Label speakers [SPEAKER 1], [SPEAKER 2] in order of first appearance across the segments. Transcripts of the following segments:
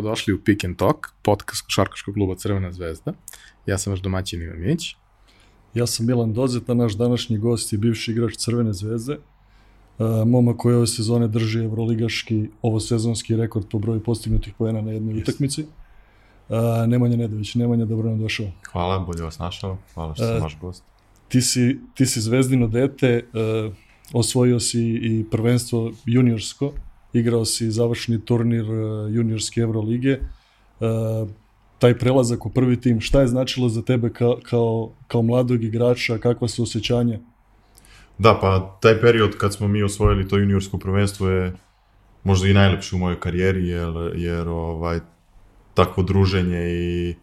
[SPEAKER 1] dobrodošli u Pick and Talk, podcast košarkaškog kluba Crvena zvezda. Ja sam vaš domaćin Ivan Mić.
[SPEAKER 2] Ja sam Milan Dozeta, naš današnji gost i bivši igrač Crvene zvezde. Uh, momak koji ove sezone drži evroligaški, ovo sezonski rekord po broju postignutih poena na jednoj yes. utakmici. Uh, Nemanja Nedović, Nemanja, dobro nam došao.
[SPEAKER 3] Hvala, bolje vas našao, hvala što sam uh, vaš gost.
[SPEAKER 2] Ti si, ti si zvezdino dete, osvojio si i prvenstvo juniorsko, igrao si završni turnir uh, juniorske Evrolige, uh, taj prelazak u prvi tim, šta je značilo za tebe kao, kao, kao mladog igrača, kakva su osjećanja?
[SPEAKER 3] Da, pa taj period kad smo mi osvojili to juniorsko prvenstvo je možda i najlepši u mojoj karijeri, jer, jer ovaj, takvo druženje i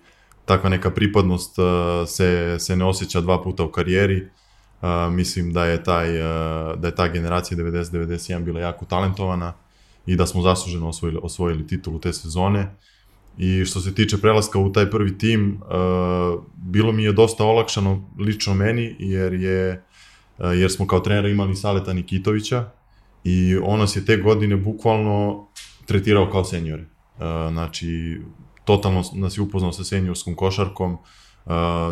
[SPEAKER 3] takva neka pripadnost uh, se, se ne osjeća dva puta u karijeri. Uh, mislim da je, taj, uh, da je ta generacija 90-91 bila jako talentovana i da smo zasluženo osvojili, osvojili titulu te sezone. I što se tiče prelaska u taj prvi tim, uh, bilo mi je dosta olakšano lično meni, jer je uh, jer smo kao trenera imali Saleta Nikitovića i on nas je te godine bukvalno tretirao kao senjore. Uh, znači, totalno nas je upoznao sa seniorskom košarkom, Uh,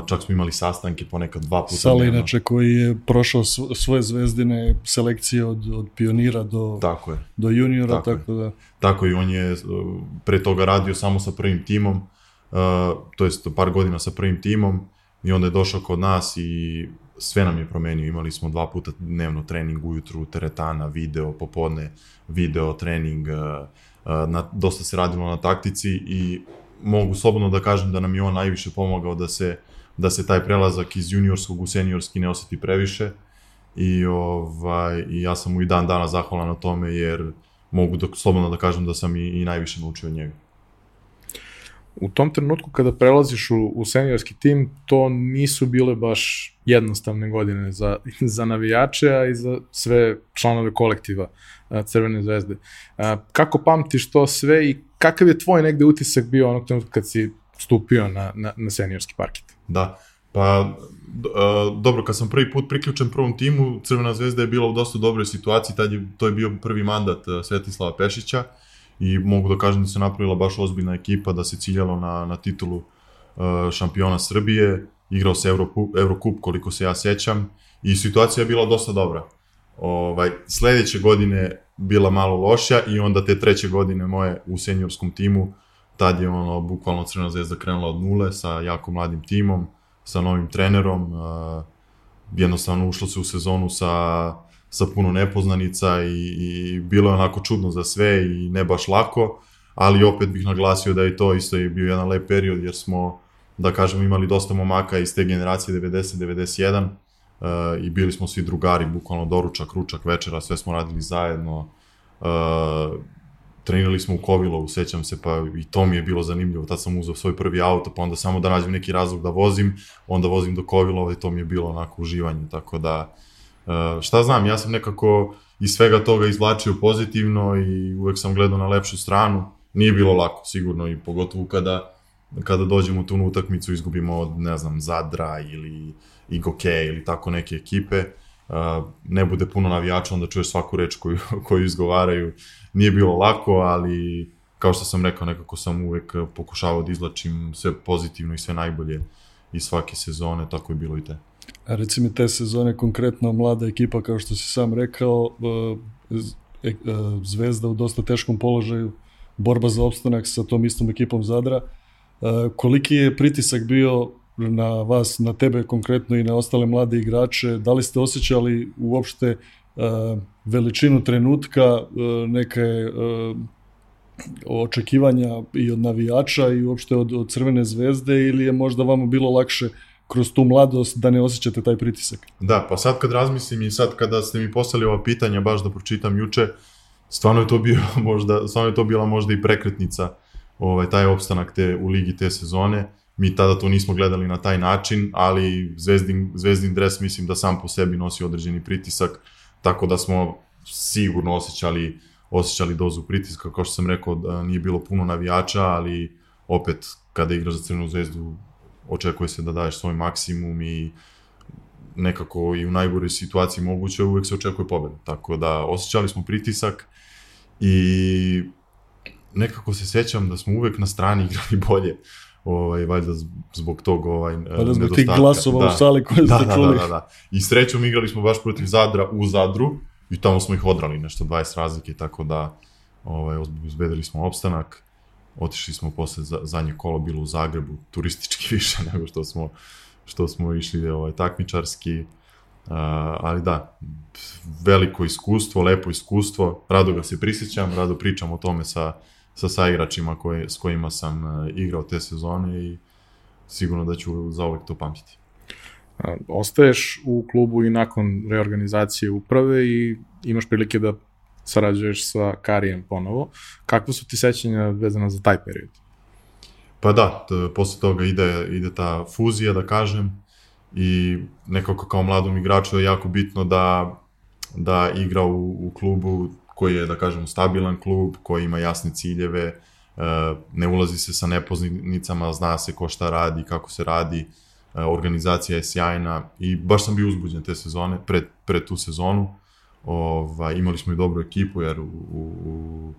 [SPEAKER 3] čak smo imali sastanke ponekad dva puta.
[SPEAKER 2] Sala inače koji je prošao svoje zvezdine selekcije od, od pionira do,
[SPEAKER 3] tako je.
[SPEAKER 2] do juniora,
[SPEAKER 3] tako,
[SPEAKER 2] tako da...
[SPEAKER 3] Tako i on je pre toga radio samo sa prvim timom, uh, to jest par godina sa prvim timom i onda je došao kod nas i sve nam je promenio. Imali smo dva puta dnevno trening ujutru, teretana, video, popodne, video, trening, uh, na, dosta se radilo na taktici i mogu slobodno da kažem da nam je on najviše pomogao da se, da se taj prelazak iz juniorskog u seniorski ne oseti previše i, ovaj, i ja sam mu i dan dana zahvalan na tome jer mogu da, slobodno da kažem da sam i, i najviše naučio od njega.
[SPEAKER 1] U tom trenutku kada prelaziš u, u seniorski tim, to nisu bile baš jednostavne godine za, za navijače, a i za sve članove kolektiva Crvene zvezde. Kako pamtiš to sve i kakav je tvoj negde utisak bio onog trenutka kad si stupio na, na, na seniorski parket?
[SPEAKER 3] Da, pa dobro, kad sam prvi put priključen prvom timu, Crvena zvezda je bila u dosta dobroj situaciji, tad je, to je bio prvi mandat Svetislava Pešića i mogu da kažem da se napravila baš ozbiljna ekipa, da se ciljalo na, na titulu šampiona Srbije, igrao se Eurocup, Eurocup koliko se ja sećam i situacija je bila dosta dobra. Ovaj, sledeće godine bila malo loša i onda te treće godine moje u seniorskom timu, tad je ono, bukvalno Crvena zvezda krenula od nule sa jako mladim timom, sa novim trenerom, uh, jednostavno ušlo se u sezonu sa, sa puno nepoznanica i, i bilo je onako čudno za sve i ne baš lako, ali opet bih naglasio da je to isto je bio jedan lep period jer smo, da kažemo, imali dosta momaka iz te generacije 90-91, uh, i bili smo svi drugari, bukvalno doručak, ručak, večera, sve smo radili zajedno. Uh, trenirali smo u Kovilovu, sećam se, pa i to mi je bilo zanimljivo. Tad sam uzao svoj prvi auto, pa onda samo da nađem neki razlog da vozim, onda vozim do Kovilova i to mi je bilo onako uživanje. Tako da, uh, šta znam, ja sam nekako iz svega toga izvlačio pozitivno i uvek sam gledao na lepšu stranu. Nije bilo lako, sigurno, i pogotovo kada, kada dođemo tu utakmicu izgubimo od, ne znam, Zadra ili uh, i Goke ili tako neke ekipe, ne bude puno navijača, onda čuješ svaku reč koju, koju izgovaraju. Nije bilo lako, ali kao što sam rekao, nekako sam uvek pokušavao da izlačim sve pozitivno i sve najbolje iz svake sezone, tako je bilo i te.
[SPEAKER 2] A reci mi te sezone, konkretno mlada ekipa, kao što si sam rekao, e, Zvezda u dosta teškom položaju, borba za opstanak sa tom istom ekipom Zadra. Koliki je pritisak bio na vas, na tebe konkretno i na ostale mlade igrače, da li ste osjećali uopšte uh, veličinu trenutka, uh, neke očekivanja i od navijača i uopšte od, od Crvene zvezde ili je možda vama bilo lakše kroz tu mladost da ne osjećate taj pritisak?
[SPEAKER 3] Da, pa sad kad razmislim i sad kada ste mi poslali ova pitanja baš da pročitam juče, stvarno je to bio možda, stvarno je to bila možda i prekretnica ovaj, taj opstanak te, u ligi te sezone Mi tada to nismo gledali na taj način, ali Zvezdin, Zvezdin dres mislim da sam po sebi nosi određeni pritisak, tako da smo sigurno osjećali, osjećali dozu pritiska, kao što sam rekao, da nije bilo puno navijača, ali opet kada igraš za Crvenu zvezdu očekuje se da daješ svoj maksimum i nekako i u najgoroj situaciji moguće uvek se očekuje pobeda. Tako da osjećali smo pritisak i nekako se sećam da smo uvek na strani igrali bolje ovaj, valjda zbog tog ovaj,
[SPEAKER 2] valjda zbog tih glasova da, u sali koje
[SPEAKER 3] da,
[SPEAKER 2] ste
[SPEAKER 3] da,
[SPEAKER 2] čuli.
[SPEAKER 3] Da, da, da. I srećom igrali smo baš protiv Zadra u Zadru i tamo smo ih odrali nešto 20 razlike, tako da ovaj, izbedili smo opstanak. Otišli smo posle za, zadnje kolo bilo u Zagrebu, turistički više nego što smo što smo išli ovaj, takmičarski. Uh, ali da, veliko iskustvo, lepo iskustvo, rado ga se prisjećam, rado pričam o tome sa, sa saigračima koji, s kojima sam uh, igrao te sezone i sigurno da ću zauvek to pamtiti.
[SPEAKER 1] Ostaješ u klubu i nakon reorganizacije uprave i imaš prilike da sarađuješ sa Karijem ponovo. Kakve su ti sećanja vezana za taj period?
[SPEAKER 3] Pa da, posle toga ide, ide ta fuzija, da kažem, i nekako kao mladom igraču je jako bitno da, da igra u, u klubu koji je, da kažem, stabilan klub, koji ima jasne ciljeve, e, ne ulazi se sa nepoznanicama, zna se ko šta radi, kako se radi, e, organizacija je sjajna i baš sam bio uzbuđen te sezone, pred, pred tu sezonu. Ova, imali smo i dobru ekipu, jer u, u, u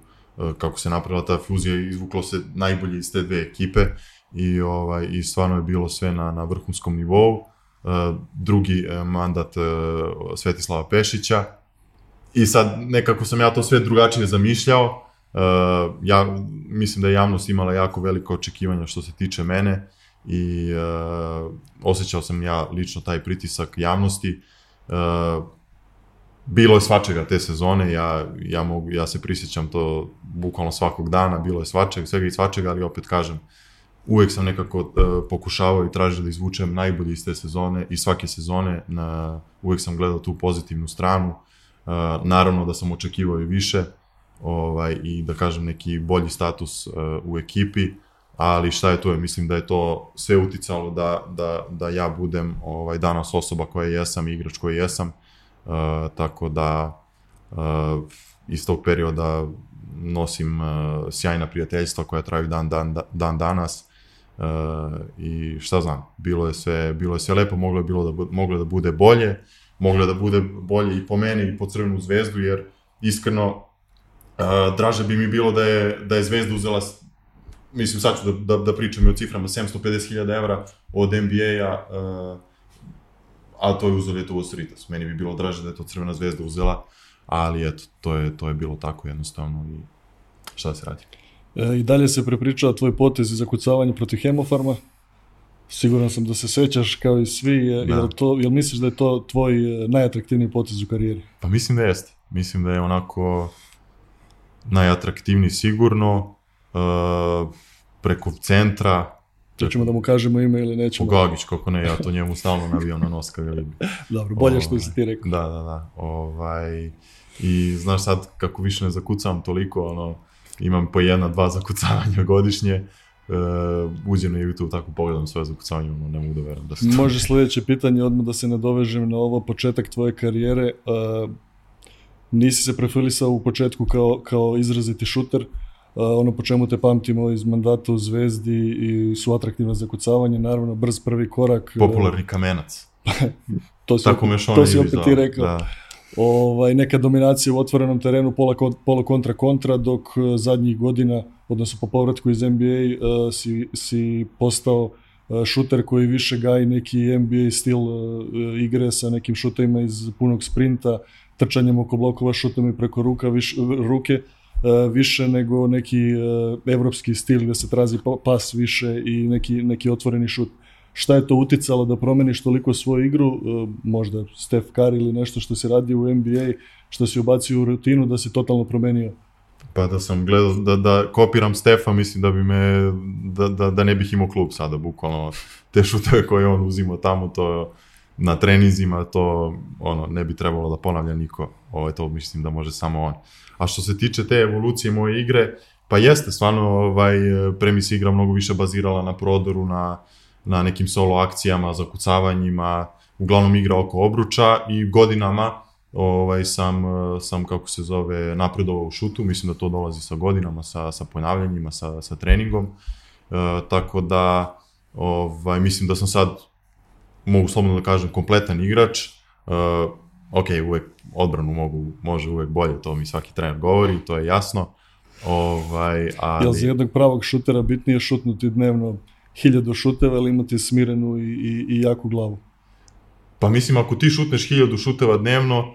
[SPEAKER 3] kako se napravila ta fuzija, izvuklo se najbolje iz te dve ekipe i, ovaj, i stvarno je bilo sve na, na vrhunskom nivou. drugi e, mandat e, Svetislava Pešića i sad nekako sam ja to sve drugačije zamišljao. Uh, ja mislim da je javnost imala jako veliko očekivanja što se tiče mene i uh, osjećao sam ja lično taj pritisak javnosti. Uh, bilo je svačega te sezone, ja, ja, mogu, ja se prisjećam to bukvalno svakog dana, bilo je svačega, svega i svačega, ali opet kažem, uvek sam nekako uh, pokušavao i tražio da izvučem najbolje iz te sezone i svake sezone, na, uvek sam gledao tu pozitivnu stranu, uh, naravno da sam očekivao i više, ovaj, i da kažem neki bolji status uh, u ekipi, ali šta je to je, mislim da je to sve uticalo da, da, da ja budem ovaj, danas osoba koja jesam, igrač koji jesam, Uh, tako da uh, iz tog perioda nosim uh, sjajna prijateljstva koja traju dan, dan, dan danas uh, i šta znam, bilo je sve, bilo je sve lepo, moglo je, bilo da, moglo da bude bolje, moglo da bude bolje i po meni i po Crvenu zvezdu, jer iskreno draže bi mi bilo da je, da je zvezda uzela mislim sad ću da, da, da pričam i o ciframa 750.000 evra od NBA-a a to je uzeo Lietovo Sritas. Meni bi bilo draže da je to Crvena zvezda uzela, ali eto, to je, to je bilo tako jednostavno i šta da se radi.
[SPEAKER 2] E, I dalje se prepričava tvoj potez za kucavanje protiv Hemofarma. Siguran sam da se sećaš kao i svi, da. jel, to, jel misliš da je to tvoj e, najatraktivniji potez u karijeri?
[SPEAKER 3] Pa mislim da jeste. Mislim da je onako najatraktivniji sigurno, uh, preko centra,
[SPEAKER 2] Hoćemo da mu kažemo ime ili nećemo?
[SPEAKER 3] Ugagić, kako ne, ja to njemu stalno nabijam na nos kada.
[SPEAKER 2] Dobro, bolje što si ti rekao.
[SPEAKER 3] Da, da, da. Ovaj, I znaš sad, kako više ne zakucam toliko, ono, imam po jedna, dva zakucavanja godišnje, uh, uđem na YouTube, tako pogledam svoje zakucavanje, ono, ne mogu da verujem da se
[SPEAKER 2] to... Može sledeće pitanje, odmah da se nadovežem na ovo početak tvoje karijere. Uh, nisi se profilisao u početku kao, kao izraziti šuter, uh, ono po čemu te pamtimo iz mandata u Zvezdi i su atraktivne za kucavanje, naravno brz prvi korak.
[SPEAKER 3] Popularni kamenac.
[SPEAKER 2] to si, Tako opet, to si opet ti rekao. Da. Ovaj, neka dominacija u otvorenom terenu, pola, pola kontra kontra, dok zadnjih godina, odnosno po povratku iz NBA, uh, e, si, si postao uh, šuter koji više gaji neki NBA stil uh, igre sa nekim šutovima iz punog sprinta, trčanjem oko blokova, šutom i preko ruka, viš, ruke, E, više nego neki e, evropski stil gde se trazi pa, pas više i neki, neki otvoreni šut. Šta je to uticalo da promeniš toliko svoju igru, e, možda Steph Curry ili nešto što se radi u NBA, što si ubacio u rutinu da se totalno promenio?
[SPEAKER 3] Pa da sam gledao da, da kopiram Stefa, mislim da bi me, da, da, da ne bih imao klub sada, bukvalno te šuteve koje on uzima tamo, to na treninzima, to ono, ne bi trebalo da ponavlja niko, ovo je to mislim da može samo on. A što se tiče te evolucije moje igre, pa jeste, stvarno, ovaj, pre mi se igra mnogo više bazirala na prodoru, na, na nekim solo akcijama, zakucavanjima, uglavnom igra oko obruča i godinama ovaj, sam, sam, kako se zove, napredovao u šutu, mislim da to dolazi sa godinama, sa, sa ponavljanjima, sa, sa treningom, e, tako da ovaj, mislim da sam sad, mogu slobodno da kažem, kompletan igrač, e, ok, uvek odbranu mogu, može uvek bolje, to mi svaki trener govori, to je jasno, Ovaj, ali...
[SPEAKER 2] Jel za jednog pravog šutera bitnije šutnuti dnevno hiljadu šuteva ili imati smirenu i, i, i jaku glavu?
[SPEAKER 3] Pa mislim, ako ti šutneš hiljadu šuteva dnevno,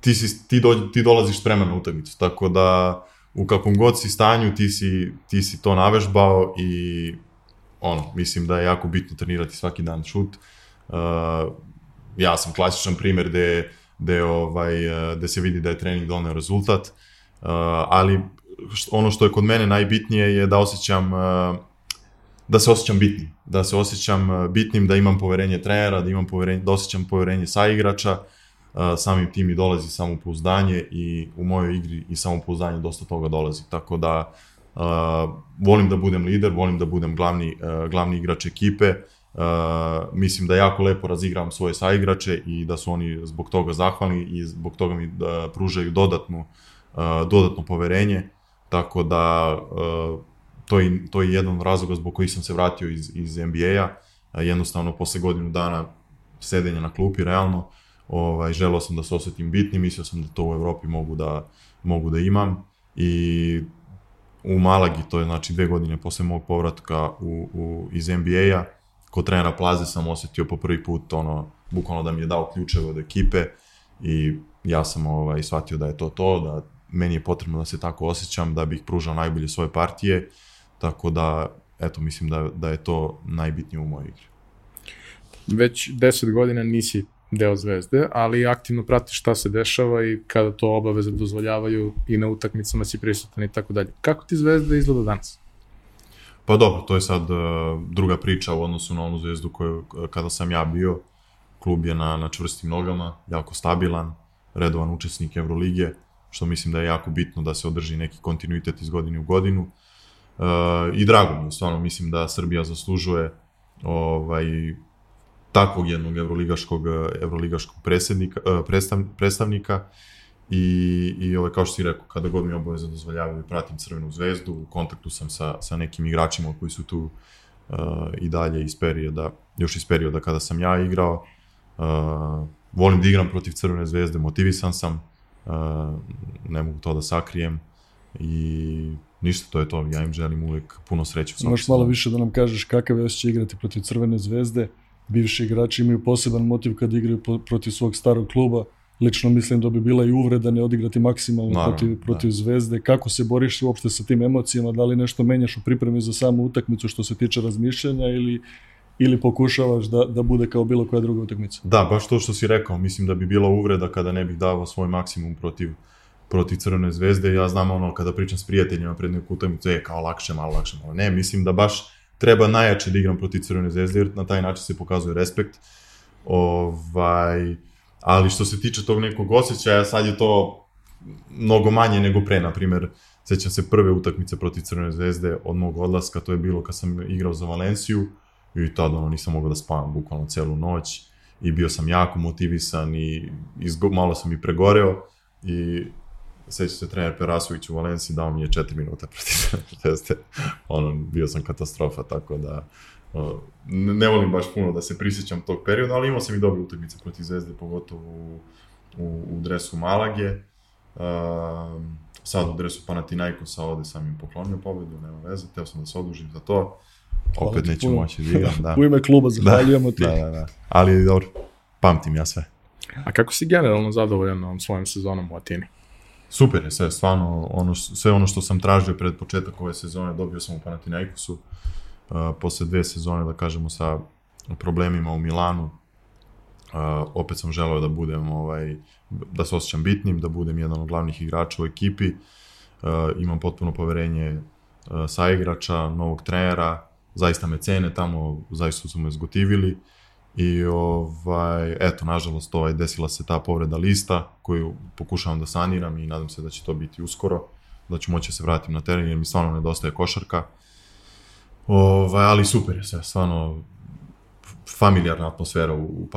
[SPEAKER 3] ti, si, ti, do, ti dolaziš spreman na utakmicu. Tako da, u kakvom god si stanju, ti si, ti si to navežbao i ono, mislim da je jako bitno trenirati svaki dan šut. Uh, ja sam klasičan primer gde, gde, ovaj, gde se vidi da je trening doneo rezultat, uh, ali ono što je kod mene najbitnije je da osjećam uh, da se osjećam bitnim, da se osjećam uh, bitnim, da imam poverenje trenera, da imam poverenje, da osjećam poverenje saigrača, uh, samim tim i dolazi samopouzdanje i u mojoj igri i samopouzdanje dosta toga dolazi, tako da uh, volim da budem lider, volim da budem glavni, uh, glavni igrač ekipe, Uh, mislim da jako lepo razigram svoje saigrače i da su oni zbog toga zahvalni i zbog toga mi da pružaju dodatnu, uh, dodatno poverenje. Tako da uh, to, je, to je jedan razloga zbog kojih sam se vratio iz, iz NBA-a. Uh, jednostavno, posle godinu dana sedenja na klupi, realno, ovaj, želeo sam da se osetim bitni, mislio sam da to u Evropi mogu da, mogu da imam i u Malagi, to je znači dve godine posle mog povratka u, u, iz NBA-a, kod trenera Plaze sam osetio po prvi put ono, bukvalno da mi je dao ključeve od ekipe i ja sam ovaj, shvatio da je to to, da meni je potrebno da se tako osjećam, da bih pružao najbolje svoje partije, tako da, eto, mislim da, da je to najbitnije u mojoj igri.
[SPEAKER 1] Već 10 godina nisi deo zvezde, ali aktivno pratiš šta se dešava i kada to obaveze dozvoljavaju i na utakmicama si prisutan i tako dalje. Kako ti zvezda izgleda danas?
[SPEAKER 3] Pa dobro, to je sad uh, druga priča u odnosu na onu zvezdu koju, kada sam ja bio, klub je na, na čvrstim nogama, jako stabilan, redovan učesnik Evrolige, što mislim da je jako bitno da se održi neki kontinuitet iz godine u godinu. Uh, I drago mi je, stvarno mislim da Srbija zaslužuje ovaj, takvog jednog evroligaškog, evroligaškog predsednika, uh, predstav, predstavnika i, i ovaj, kao što si rekao, kada god mi obaveze dozvoljavaju, pratim Crvenu zvezdu, u kontaktu sam sa, sa nekim igračima koji su tu uh, i dalje iz perioda, još iz perioda kada sam ja igrao. Uh, volim da igram protiv Crvene zvezde, motivisan sam, uh, ne mogu to da sakrijem i ništa, to je to. Ja im želim uvek puno sreće.
[SPEAKER 2] Možeš malo više da nam kažeš kakav je osjećaj igrati protiv Crvene zvezde. Bivši igrači imaju poseban motiv kad igraju protiv svog starog kluba. Lično mislim da bi bila i uvreda ne odigrati maksimalno Naravno, protiv, protiv da. Zvezde. Kako se boriš uopšte sa tim emocijama? Da li nešto menjaš u pripremi za samu utakmicu što se tiče razmišljanja ili ili pokušavaš da, da bude kao bilo koja druga utakmica.
[SPEAKER 3] Da, baš to što si rekao, mislim da bi bila uvreda kada ne bih davao svoj maksimum protiv, protiv Crvene zvezde. Ja znam ono, kada pričam s prijateljima pred neku utakmicu, je kao lakše, malo lakše, malo ne. Mislim da baš treba najjače da igram protiv Crvene zvezde, jer na taj način se pokazuje respekt. Ovaj, ali što se tiče tog nekog osjećaja, sad je to mnogo manje nego pre, na primer, sećam se prve utakmice protiv Crvene zvezde od mog odlaska, to je bilo kad sam igrao za Valenciju, i tada ono, nisam mogao da spavam bukvalno celu noć i bio sam jako motivisan i izgo, malo sam i pregoreo i seća se trener Perasović u Valenciji dao mi je 4 minuta protiv teste. ono, bio sam katastrofa, tako da ne, ne volim baš puno da se prisjećam tog perioda, ali imao sam i dobre utakmice protiv Zvezde, pogotovo u, u, u dresu Malage. Uh, sad u dresu Panathinaikosa ovde sam im poklonio pobedu, nema veze, teo sam da se odužim za to. Hvala Opet neću moći da igram, da.
[SPEAKER 2] u ime kluba zahvaljujemo da, ti.
[SPEAKER 3] Da, da, da. Ali dobro, pamtim ja sve.
[SPEAKER 1] A kako si generalno zadovoljan ovom svojom sezonom u Atini?
[SPEAKER 3] Super je sve, stvarno, ono, sve ono što sam tražio pred početak ove sezone dobio sam u Panathinaikosu. Uh, posle dve sezone, da kažemo, sa problemima u Milanu, uh, opet sam želeo da budem, ovaj, da se osjećam bitnim, da budem jedan od glavnih igrača u ekipi. Uh, imam potpuno poverenje uh, sa igrača, novog trenera, zaista me cene tamo, zaista su me zgotivili i ovaj, eto, nažalost, ovaj, desila se ta povreda lista koju pokušavam da saniram i nadam se da će to biti uskoro, da ću moći da se vratim na teren jer mi stvarno nedostaje košarka. Ovaj, ali super je sve, stvarno familijarna atmosfera u, u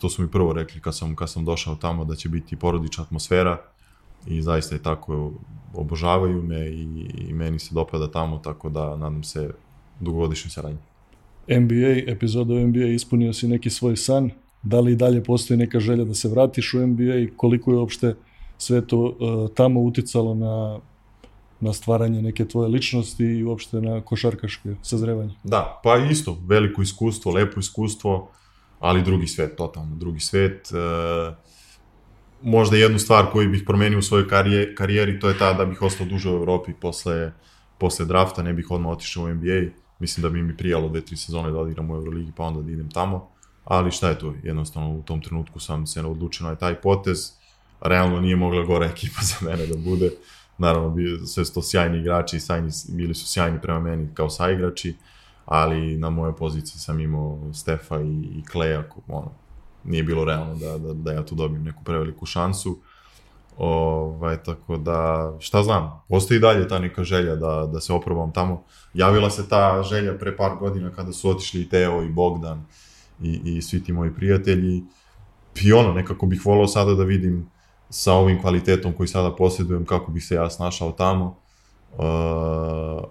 [SPEAKER 3] to su mi prvo rekli kad sam, kad sam došao tamo da će biti porodična atmosfera i zaista je tako, obožavaju me i, i meni se dopada tamo, tako da nadam se dugogodišnju saradnju.
[SPEAKER 2] NBA, epizoda o NBA, ispunio si neki svoj san, da li i dalje postoji neka želja da se vratiš u NBA i koliko je uopšte sve to uh, tamo uticalo na na stvaranje neke tvoje ličnosti i uopšte na košarkaške sazrevanje.
[SPEAKER 3] Da, pa isto, veliko iskustvo, lepo iskustvo, ali drugi svet, totalno drugi svet. E, možda jednu stvar koju bih promenio u svojoj karije, karijeri, to je ta da bih ostao duže u Evropi posle, posle drafta, ne bih odmah otišao u NBA. Mislim da bi mi prijalo dve, tri sezone da odigram u Euroligi, pa onda da idem tamo. Ali šta je to? Jednostavno u tom trenutku sam se odlučio na taj potez. Realno nije mogla gora ekipa za mene da bude. Naravno, bi, sve su to sjajni igrači, sjajni, bili su sjajni prema meni kao saigrači, ali na moje poziciji sam imao Stefa i, i Kleja, ono, nije bilo realno da, da, da ja tu dobijem neku preveliku šansu. Ovaj, tako da, šta znam, postoji dalje ta neka želja da, da se oprobam tamo. Javila se ta želja pre par godina kada su otišli i Teo i Bogdan i, i svi ti moji prijatelji. I ono, nekako bih volao sada da vidim sa ovim kvalitetom koji sada posjedujem kako bih se ja snašao tamo. Uh,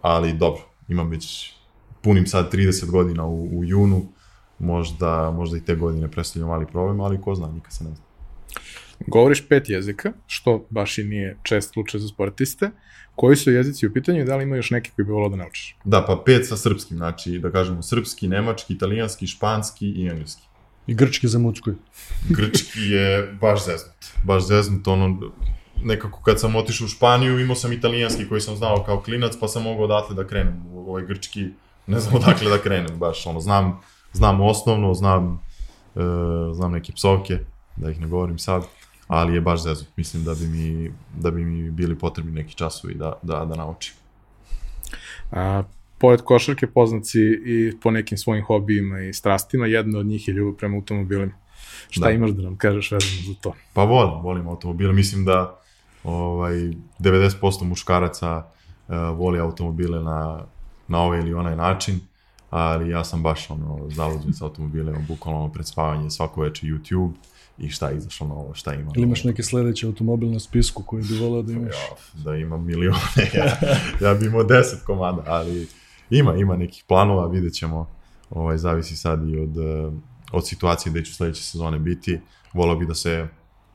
[SPEAKER 3] ali dobro, imam već, punim sad 30 godina u, u junu, možda, možda i te godine predstavljaju mali problem, ali ko zna, nikad se ne zna.
[SPEAKER 1] Govoriš pet jezika, što baš i nije čest slučaj za sportiste. Koji su jezici u pitanju i da li ima još neki koji bi volao da naučiš?
[SPEAKER 3] Da, pa pet sa srpskim, znači da kažemo srpski, nemački, italijanski, španski i engleski.
[SPEAKER 2] I grčki za mučkoj.
[SPEAKER 3] Grčki je baš zeznut. Baš zeznut, ono, nekako kad sam otišao u Španiju, imao sam italijanski koji sam znao kao klinac, pa sam mogao odatle da krenem. U ovaj grčki, ne znam odakle da krenem, baš, ono, znam, znam osnovno, znam, e, znam neke psovke, da ih ne govorim sad, ali je baš zeznut. Mislim da bi mi, da bi mi bili potrebni neki časovi da, da, da naučim.
[SPEAKER 1] A, pored košarke poznaci i po nekim svojim hobijima i strastima, jedna od njih je ljubav prema automobilima. Šta da. imaš da nam kažeš vezano za to?
[SPEAKER 3] Pa volim, volim automobile. Mislim da ovaj, 90% muškaraca uh, voli automobile na, na ovaj ili onaj način, ali ja sam baš ono, zaluđen sa automobilima, bukvalno pred spavanje svako veče YouTube i šta je izašlo novo, šta ima.
[SPEAKER 2] Ili imaš neki sledeći automobil na spisku koji bi volao da imaš?
[SPEAKER 3] Ja, da imam milione, ja, ja bi imao 10 komada, ali ima, ima nekih planova, vidjet ćemo, ovaj, zavisi sad i od, eh, od situacije gde ću sledeće sezone biti. Volao bi da se,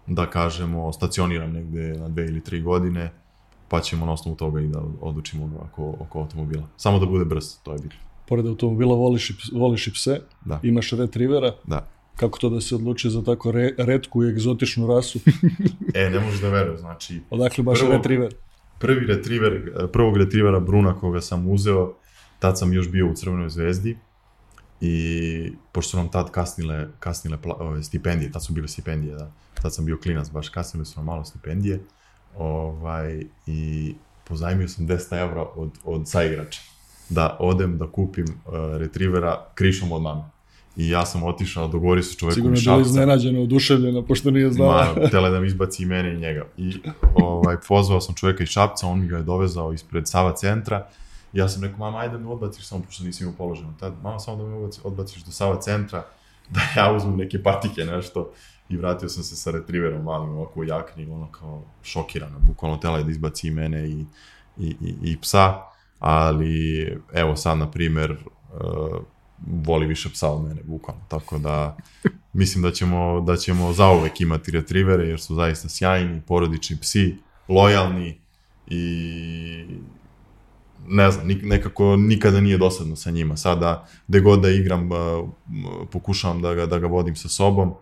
[SPEAKER 3] da kažemo, stacioniram negde na dve ili tri godine, pa ćemo na osnovu toga i da odlučimo oko, oko automobila. Samo da bude brz, to je bitno.
[SPEAKER 2] Pored automobila voliš i, voliš i pse,
[SPEAKER 3] Da.
[SPEAKER 2] imaš retrivera.
[SPEAKER 3] Da.
[SPEAKER 2] Kako to da se odluči za tako re, redku i egzotičnu rasu?
[SPEAKER 3] E, ne možeš da veruješ, znači,
[SPEAKER 2] Odakle baš
[SPEAKER 3] Prvo-
[SPEAKER 2] retriver?
[SPEAKER 3] prvi retriver, prvog retrivera Bruna koga sam uzeo, tad sam još bio u Crvenoj zvezdi i pošto su nam tad kasnile, kasnile pla, ove, stipendije, tad su bile stipendije, da, tad sam bio klinac, baš kasnile su nam malo stipendije, ovaj, i pozajmio sam 200 evra od, od saigrača, da odem da kupim uh, retrivera krišom od mame. I ja sam otišao, dogovorio se čovekom
[SPEAKER 2] Sigurno
[SPEAKER 3] iz
[SPEAKER 2] je bila
[SPEAKER 3] Šapca.
[SPEAKER 2] iznenađena, oduševljena, pošto nije znala.
[SPEAKER 3] Ma, tele da mi izbaci i mene i njega. I ovaj, pozvao sam čoveka iz Šapca, on mi ga je dovezao ispred Sava centra. I ja sam rekao, mama, ajde da me odbaciš samo, pošto nisi imao položeno. Tad, mama, samo da me odbaciš, odbaciš do Sava centra, da ja uzmem neke patike, nešto. I vratio sam se sa retriverom malim ovako u jakni, ono kao šokirana. Bukvalno tela je da izbaci i mene i, i, i, i psa. Ali, evo sad, na primer, uh, voli više psa od mene, bukvalno. Tako da, mislim da ćemo, da ćemo zauvek imati retrivere, jer su zaista sjajni, porodični psi, lojalni i ne znam, nekako nikada nije dosadno sa njima. Sada, gde god da igram, pokušavam da ga, da ga vodim sa sobom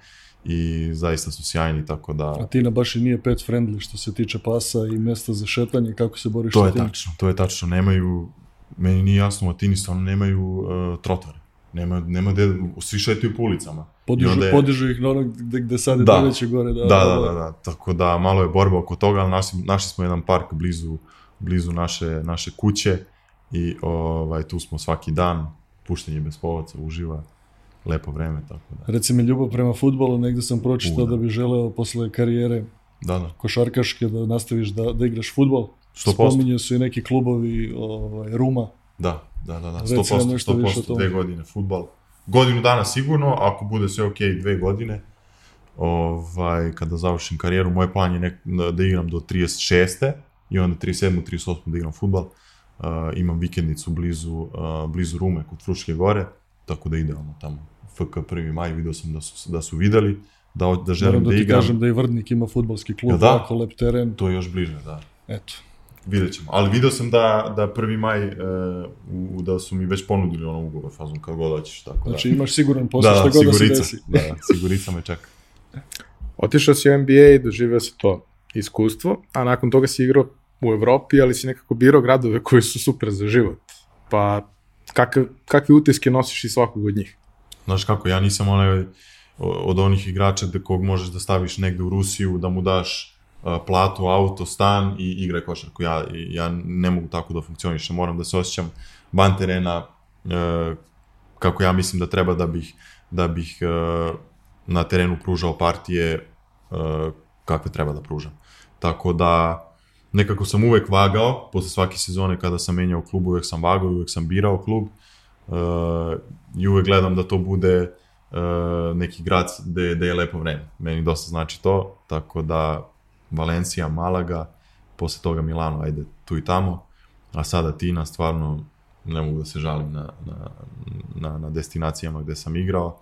[SPEAKER 3] i zaista su sjajni, tako da...
[SPEAKER 2] A Tina baš i nije pet friendly što se tiče pasa i mesta za šetanje, kako se boriš
[SPEAKER 3] To
[SPEAKER 2] sa
[SPEAKER 3] je
[SPEAKER 2] tim?
[SPEAKER 3] tačno, to je tačno. Nemaju, meni nije jasno, Latini stvarno nemaju uh, trotare. Nema, nema gde, svi šetaju po ulicama.
[SPEAKER 2] Podižu,
[SPEAKER 3] je-
[SPEAKER 2] podižu ih na onog gde, gde sad je
[SPEAKER 3] Da.
[SPEAKER 2] najveće gore. Da,
[SPEAKER 3] Da, da, da, da, tako da malo je borba oko toga, ali našli, našli smo jedan park blizu, blizu naše, naše kuće i ovaj, tu smo svaki dan, puštenje bez povaca, uživa, lepo vreme, tako da.
[SPEAKER 2] Reci mi ljubav prema futbolu, negde sam pročitao
[SPEAKER 3] da.
[SPEAKER 2] da bi želeo posle karijere
[SPEAKER 3] Da, da,
[SPEAKER 2] košarkaške da nastaviš da, da igraš futbol.
[SPEAKER 3] 100%.
[SPEAKER 2] Spominju su i neki klubovi ovaj, Ruma.
[SPEAKER 3] Da, da, da, da,
[SPEAKER 2] Reci nam
[SPEAKER 3] 100%,
[SPEAKER 2] nešto više o
[SPEAKER 3] 100%,
[SPEAKER 2] tome.
[SPEAKER 3] dve godine futbal. Godinu dana sigurno, ako bude sve ok, dve godine. Ovaj, kada završim karijeru, moj plan je nek, da igram do 36. i onda 37. 38. da igram futbal. Uh, imam vikendicu blizu, uh, blizu Rume, kod Fruške gore, tako da idealno tamo. FK 1. maj, video sam da su, da su videli, da, da želim
[SPEAKER 2] Moram
[SPEAKER 3] da,
[SPEAKER 2] da ti
[SPEAKER 3] igram.
[SPEAKER 2] kažem da i Vrdnik ima futbolski klub,
[SPEAKER 3] Jel da?
[SPEAKER 2] lep teren.
[SPEAKER 3] To je još bliže, da.
[SPEAKER 2] Eto.
[SPEAKER 3] Vidjet ćemo. Ali video sam da, da 1. maj, e, u, da su mi već ponudili ono ugovor, fazom kad god hoćeš, tako
[SPEAKER 2] Znači
[SPEAKER 3] da.
[SPEAKER 2] imaš siguran posao
[SPEAKER 3] Da,
[SPEAKER 2] što
[SPEAKER 3] da,
[SPEAKER 2] god da se desi.
[SPEAKER 3] da, sigurica me čeka.
[SPEAKER 1] Otišao si u NBA i doživeo si to iskustvo, a nakon toga si igrao u Evropi, ali si nekako birao gradove koji su super za život. Pa kakav, kakve utiske nosiš iz svakog od njih?
[SPEAKER 3] Znaš kako, ja nisam onaj od onih igrača da kog možeš da staviš negde u Rusiju, da mu daš platu, auto, stan i igre košarku. Ja, ja ne mogu tako da funkcionišem, moram da se osjećam van terena uh, kako ja mislim da treba da bih, da bih uh, na terenu pružao partije uh, kakve treba da pružam. Tako da nekako sam uvek vagao, posle svake sezone kada sam menjao klub, uvek sam vagao uvek sam birao klub uh, i uvek gledam da to bude uh, neki grad gde, gde je lepo vreme. Meni dosta znači to, tako da Valencija, Malaga, posle toga Milano, ajde tu i tamo, a sada Tina, stvarno ne mogu da se žalim na, na, na, na destinacijama gde sam igrao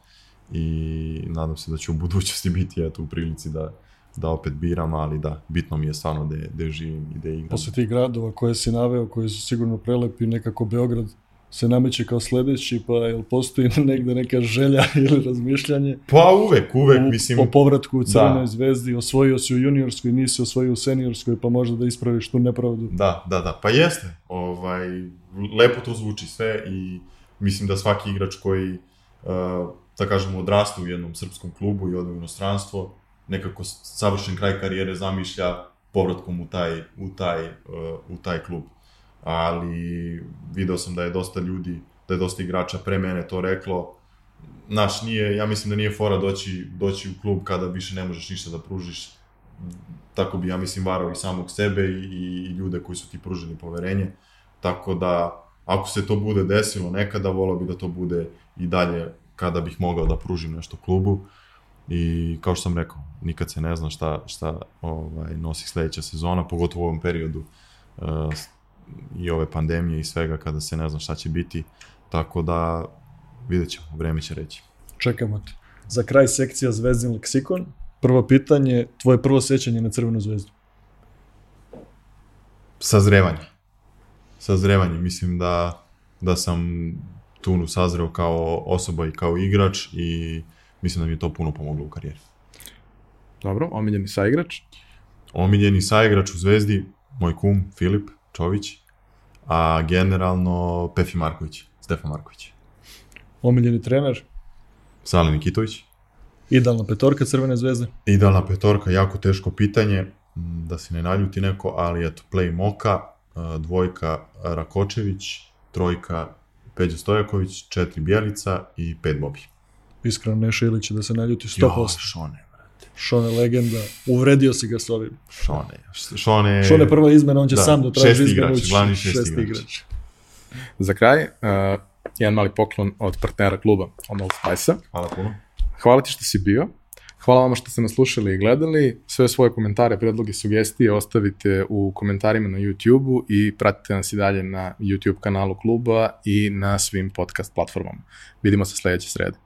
[SPEAKER 3] i nadam se da ću u budućnosti biti eto u prilici da, da opet biram, ali da, bitno mi je stvarno gde, gde živim i gde igram.
[SPEAKER 2] Posle tih gradova koje si naveo, koji su sigurno prelepi, nekako Beograd se nameće kao sledeći, pa jel postoji negde neka želja ili razmišljanje
[SPEAKER 3] Pa uvek, uvek,
[SPEAKER 2] u,
[SPEAKER 3] mislim,
[SPEAKER 2] o povratku u Crvenoj
[SPEAKER 3] da.
[SPEAKER 2] zvezdi, osvojio si u juniorskoj, nisi osvojio u seniorskoj, pa možda da ispraviš tu nepravdu.
[SPEAKER 3] Da, da, da, pa jeste. Ovaj, lepo to zvuči sve i mislim da svaki igrač koji, uh, da kažemo, odrasta u jednom srpskom klubu i ode u inostranstvo, nekako savršen kraj karijere zamišlja povratkom u taj, u taj, uh, u taj klub. Ali video sam da je dosta ljudi, da je dosta igrača pre mene to reklo, naš nije, ja mislim da nije fora doći, doći u klub kada više ne možeš ništa da pružiš, tako bi ja mislim varao i samog sebe i, i ljude koji su ti pružili poverenje, tako da ako se to bude desilo nekada, volao bi da to bude i dalje kada bih mogao da pružim nešto klubu. I kao što sam rekao, nikad se ne zna šta, šta ovaj, nosi sledeća sezona, pogotovo u ovom periodu uh, i ove pandemije i svega kada se ne zna šta će biti, tako da vidjet ćemo, vreme će reći.
[SPEAKER 2] Čekamo te. Za kraj sekcija Zvezdin leksikon. Prvo pitanje, tvoje prvo sećanje na Crvenu zvezdu.
[SPEAKER 3] Sazrevanje. Sazrevanje, mislim da, da sam Tunu sazreo kao osoba i kao igrač i mislim da mi je to puno pomoglo u karijeri.
[SPEAKER 1] Dobro, omiljeni saigrač.
[SPEAKER 3] Omiljeni saigrač u Zvezdi, moj kum Filip Čović, a generalno Pefi Marković, Stefan Marković.
[SPEAKER 2] Omiljeni trener,
[SPEAKER 3] Sale Nikitović.
[SPEAKER 2] idealna petorka Crvene zvezde.
[SPEAKER 3] Idealna petorka, jako teško pitanje, da se ne naljuti neko, ali eto, play Moka, dvojka Rakočević, trojka Peđa Stojaković, četiri Bjelica i pet Bobi.
[SPEAKER 2] Iskreno Neša Ilić da se naljuti 100%.
[SPEAKER 3] Jo, Šone.
[SPEAKER 2] Šone legenda, uvredio si ga s ovim.
[SPEAKER 3] Šone. Šone,
[SPEAKER 2] Šone prva izmena, on će
[SPEAKER 3] da,
[SPEAKER 2] sam da traži
[SPEAKER 3] šesti
[SPEAKER 2] izmenu.
[SPEAKER 3] igrač, glavni šesti
[SPEAKER 2] šesti
[SPEAKER 3] igrač.
[SPEAKER 2] igrač.
[SPEAKER 1] Za kraj, uh, jedan mali poklon od partnera kluba, od Old Spice-a.
[SPEAKER 3] Hvala puno.
[SPEAKER 1] Hvala ti što si bio. Hvala vama što ste nas slušali i gledali. Sve svoje komentare, predloge, sugestije ostavite u komentarima na YouTube-u i pratite nas i dalje na YouTube kanalu kluba i na svim podcast platformama. Vidimo se sledeće srede.